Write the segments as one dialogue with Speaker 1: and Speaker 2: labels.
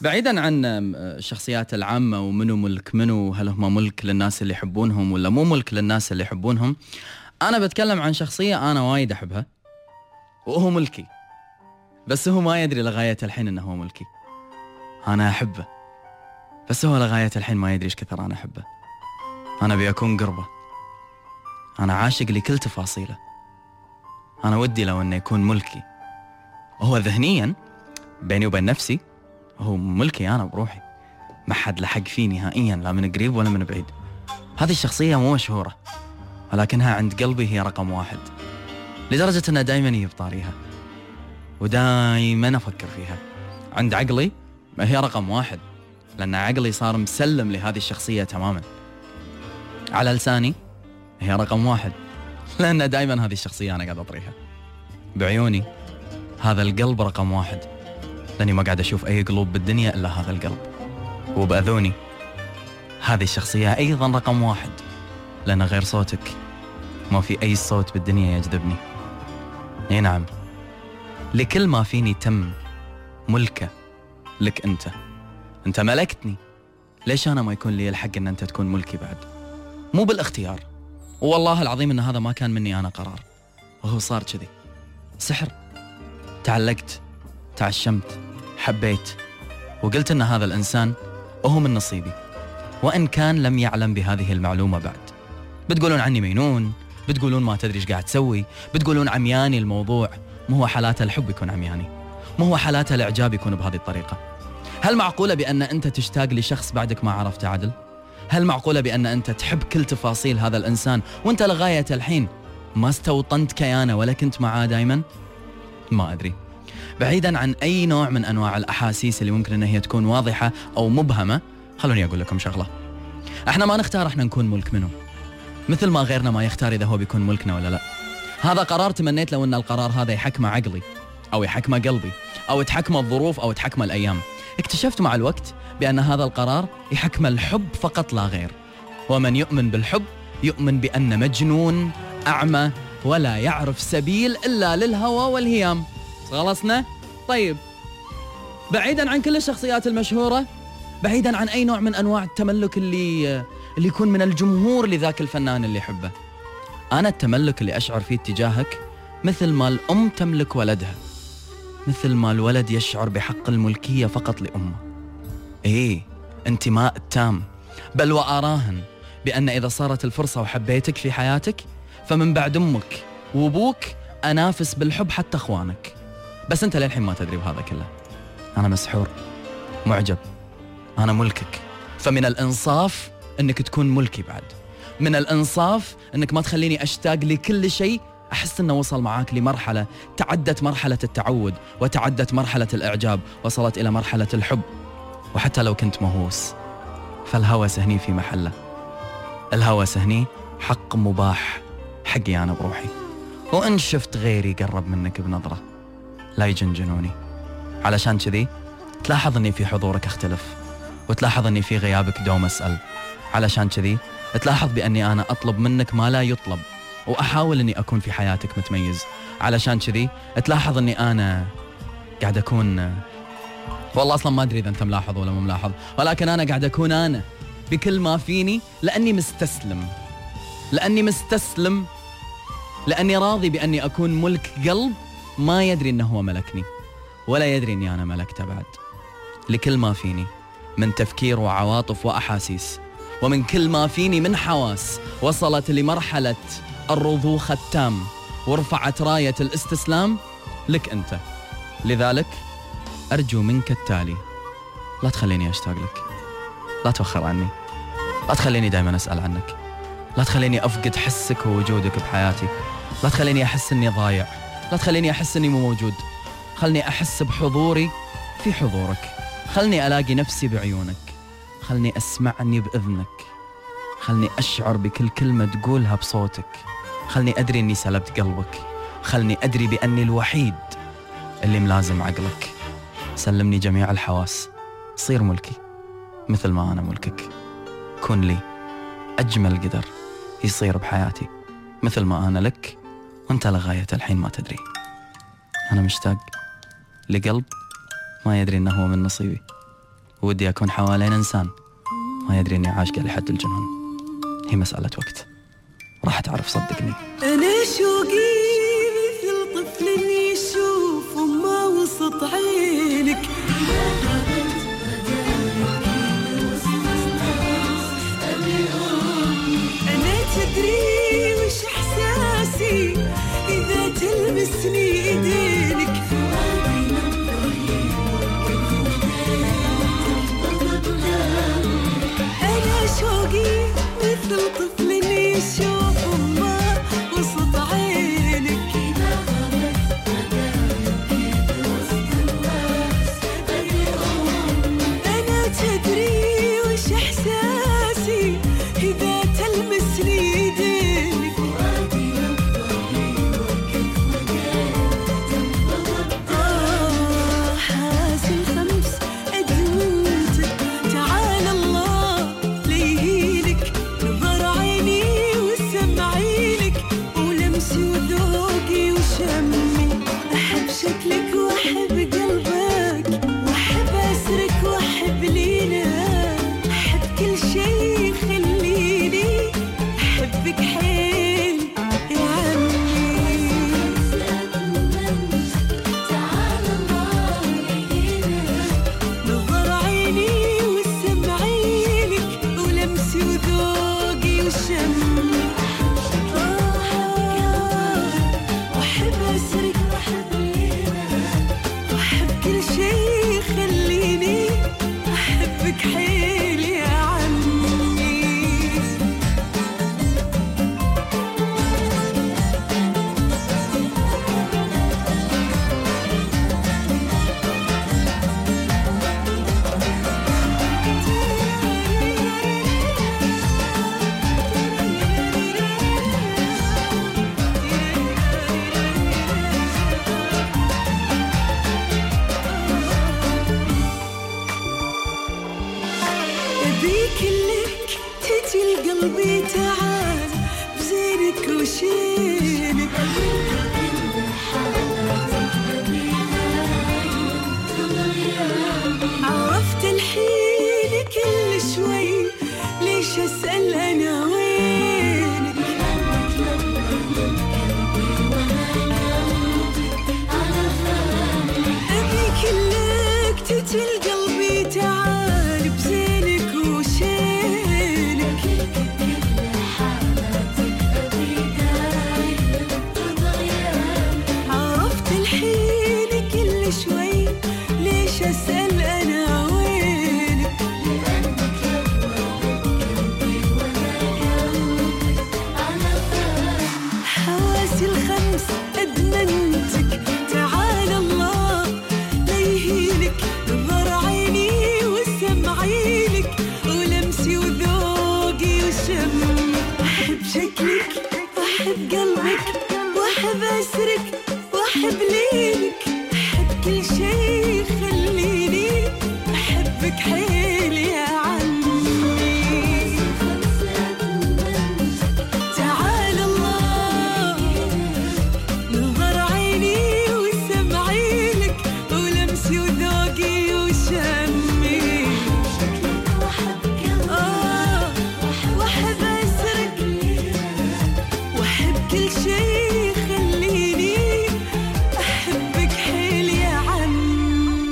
Speaker 1: بعيدا عن الشخصيات العامة ومنو ملك منو هل هم ملك للناس اللي يحبونهم ولا مو ملك للناس اللي يحبونهم؟ أنا بتكلم عن شخصية أنا وايد أحبها وهو ملكي. بس هو ما يدري لغاية الحين أنه هو ملكي. أنا أحبه. بس هو لغاية الحين ما يدري إيش كثر أنا أحبه. أنا أبي أكون قربه. أنا عاشق لكل تفاصيله. أنا ودي لو أنه يكون ملكي. وهو ذهنيا بيني وبين نفسي هو ملكي أنا بروحي. ما حد لحق فيه نهائيا لا من قريب ولا من بعيد. هذه الشخصية مو مشهورة ولكنها عند قلبي هي رقم واحد لدرجة أنها دائما هي بطاريها ودائما أفكر فيها. عند عقلي ما هي رقم واحد لأن عقلي صار مسلم لهذه الشخصية تماما. على لساني هي رقم واحد لأن دائما هذه الشخصية أنا قاعد أطريها. بعيوني هذا القلب رقم واحد. لاني ما قاعد أشوف أي قلوب بالدنيا إلا هذا القلب. وبأذوني. هذه الشخصية أيضا رقم واحد. لأن غير صوتك ما في أي صوت بالدنيا يجذبني. أي نعم. لكل ما فيني تم ملكه لك أنت. أنت ملكتني. ليش أنا ما يكون لي الحق إن أنت تكون ملكي بعد؟ مو بالاختيار. والله العظيم إن هذا ما كان مني أنا قرار. وهو صار كذي. سحر. تعلقت. تعشمت. حبيت. وقلت إن هذا الإنسان وهو من نصيبي. وإن كان لم يعلم بهذه المعلومة بعد. بتقولون عني مينون بتقولون ما تدري إيش قاعد تسوي بتقولون عمياني الموضوع. مو هو حالات الحب يكون عمياني. مو هو حالات الإعجاب يكون بهذه الطريقة. هل معقولة بأن أنت تشتاق لشخص بعدك ما عرفت عدل؟ هل معقولة بأن أنت تحب كل تفاصيل هذا الإنسان وأنت لغاية الحين ما استوطنت كيانة ولا كنت معاه دائما ما أدري. بعيدا عن أي نوع من أنواع الأحاسيس اللي ممكن إن هي تكون واضحة أو مبهمة. خلوني أقول لكم شغلة. إحنا ما نختار إحنا نكون ملك منه. مثل ما غيرنا ما يختار إذا هو بيكون ملكنا ولا لا. هذا قرار تمنيت لو إن القرار هذا يحكمه عقلي أو يحكمه قلبي أو تحكمه الظروف أو تحكمه الأيام. اكتشفت مع الوقت بأن هذا القرار يحكمه الحب فقط لا غير. ومن يؤمن بالحب يؤمن بأن مجنون أعمى ولا يعرف سبيل إلا للهوى والهيام. خلصنا؟ طيب. بعيدا عن كل الشخصيات المشهورة بعيدا عن أي نوع من أنواع التملك اللي اللي يكون من الجمهور لذاك الفنان اللي يحبه. أنا التملك اللي أشعر فيه تجاهك مثل ما الأم تملك ولدها. مثل ما الولد يشعر بحق الملكية فقط لأمه. إيه انتماء تام بل وأراهن بأن إذا صارت الفرصة وحبيتك في حياتك فمن بعد أمك وأبوك أنافس بالحب حتى أخوانك. بس انت للحين ما تدري بهذا كله. أنا مسحور. معجب. أنا ملكك. فمن الإنصاف إنك تكون ملكي بعد. من الإنصاف إنك ما تخليني أشتاق لكل شيء. أحس إنه وصل معاك لمرحلة تعدت مرحلة التعود وتعدت مرحلة الإعجاب وصلت إلى مرحلة الحب. وحتى لو كنت مهووس. فالهوس هني في محله. الهوس هني حق مباح حقي أنا بروحي. وإن شفت غيري قرب منك بنظرة. لا يجنجنوني. علشان كذي تلاحظ اني في حضورك اختلف وتلاحظ اني في غيابك دوم أسأل. علشان كذي تلاحظ بأني أنا أطلب منك ما لا يطلب وأحاول إني أكون في حياتك متميز. علشان كذي تلاحظ اني أنا قاعد أكون والله أصلا ما أدري إذا أنت ملاحظ ولا مو ملاحظ ولكن أنا قاعد أكون أنا بكل ما فيني لأني مستسلم. لأني مستسلم. لأني راضي بأني أكون ملك قلب ما يدري إنه هو ملكني ولا يدري إني أنا ملكته بعد. لكل ما فيني من تفكير وعواطف وأحاسيس ومن كل ما فيني من حواس وصلت لمرحلة الرضوخ التام ورفعت راية الاستسلام. لك أنت. لذلك أرجو منك التالي. لا تخليني أشتاق لك. لا توخر عني. لا تخليني دائما أسأل عنك. لا تخليني أفقد حسك ووجودك بحياتي. لا تخليني أحس إني ضايع. لا تخليني أحس أني مو موجود. خلني أحس بحضوري في حضورك. خلني ألاقي نفسي بعيونك. خلني أسمعني بإذنك. خلني أشعر بكل كلمة تقولها بصوتك. خلني أدري أني سلبت قلبك. خلني أدري بأني الوحيد اللي ملازم عقلك. سلمني جميع الحواس. صير ملكي. مثل ما أنا ملكك. كن لي. أجمل قدر يصير بحياتي. مثل ما أنا لك. وانت لغاية الحين ما تدري. أنا مشتاق لقلب ما يدري أنه هو من نصيبي. ودي أكون حوالين إنسان ما يدري إني عاشقة لحد الجنون. هي مسألة وقت. راح تعرف صدقني.
Speaker 2: أنا شوقي تجي لقلبي شكلك وأحب قلبك وأحب أسرك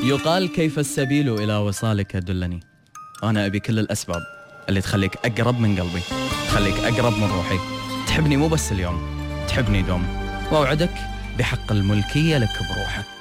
Speaker 1: يقال كيف السبيل إلى وصالك دلني؟ أنا أبي كل الأسباب اللي تخليك أقرب من قلبي تخليك أقرب من روحي. تحبني مو بس اليوم تحبني دوم. وأوعدك بحق الملكية لك بروحك.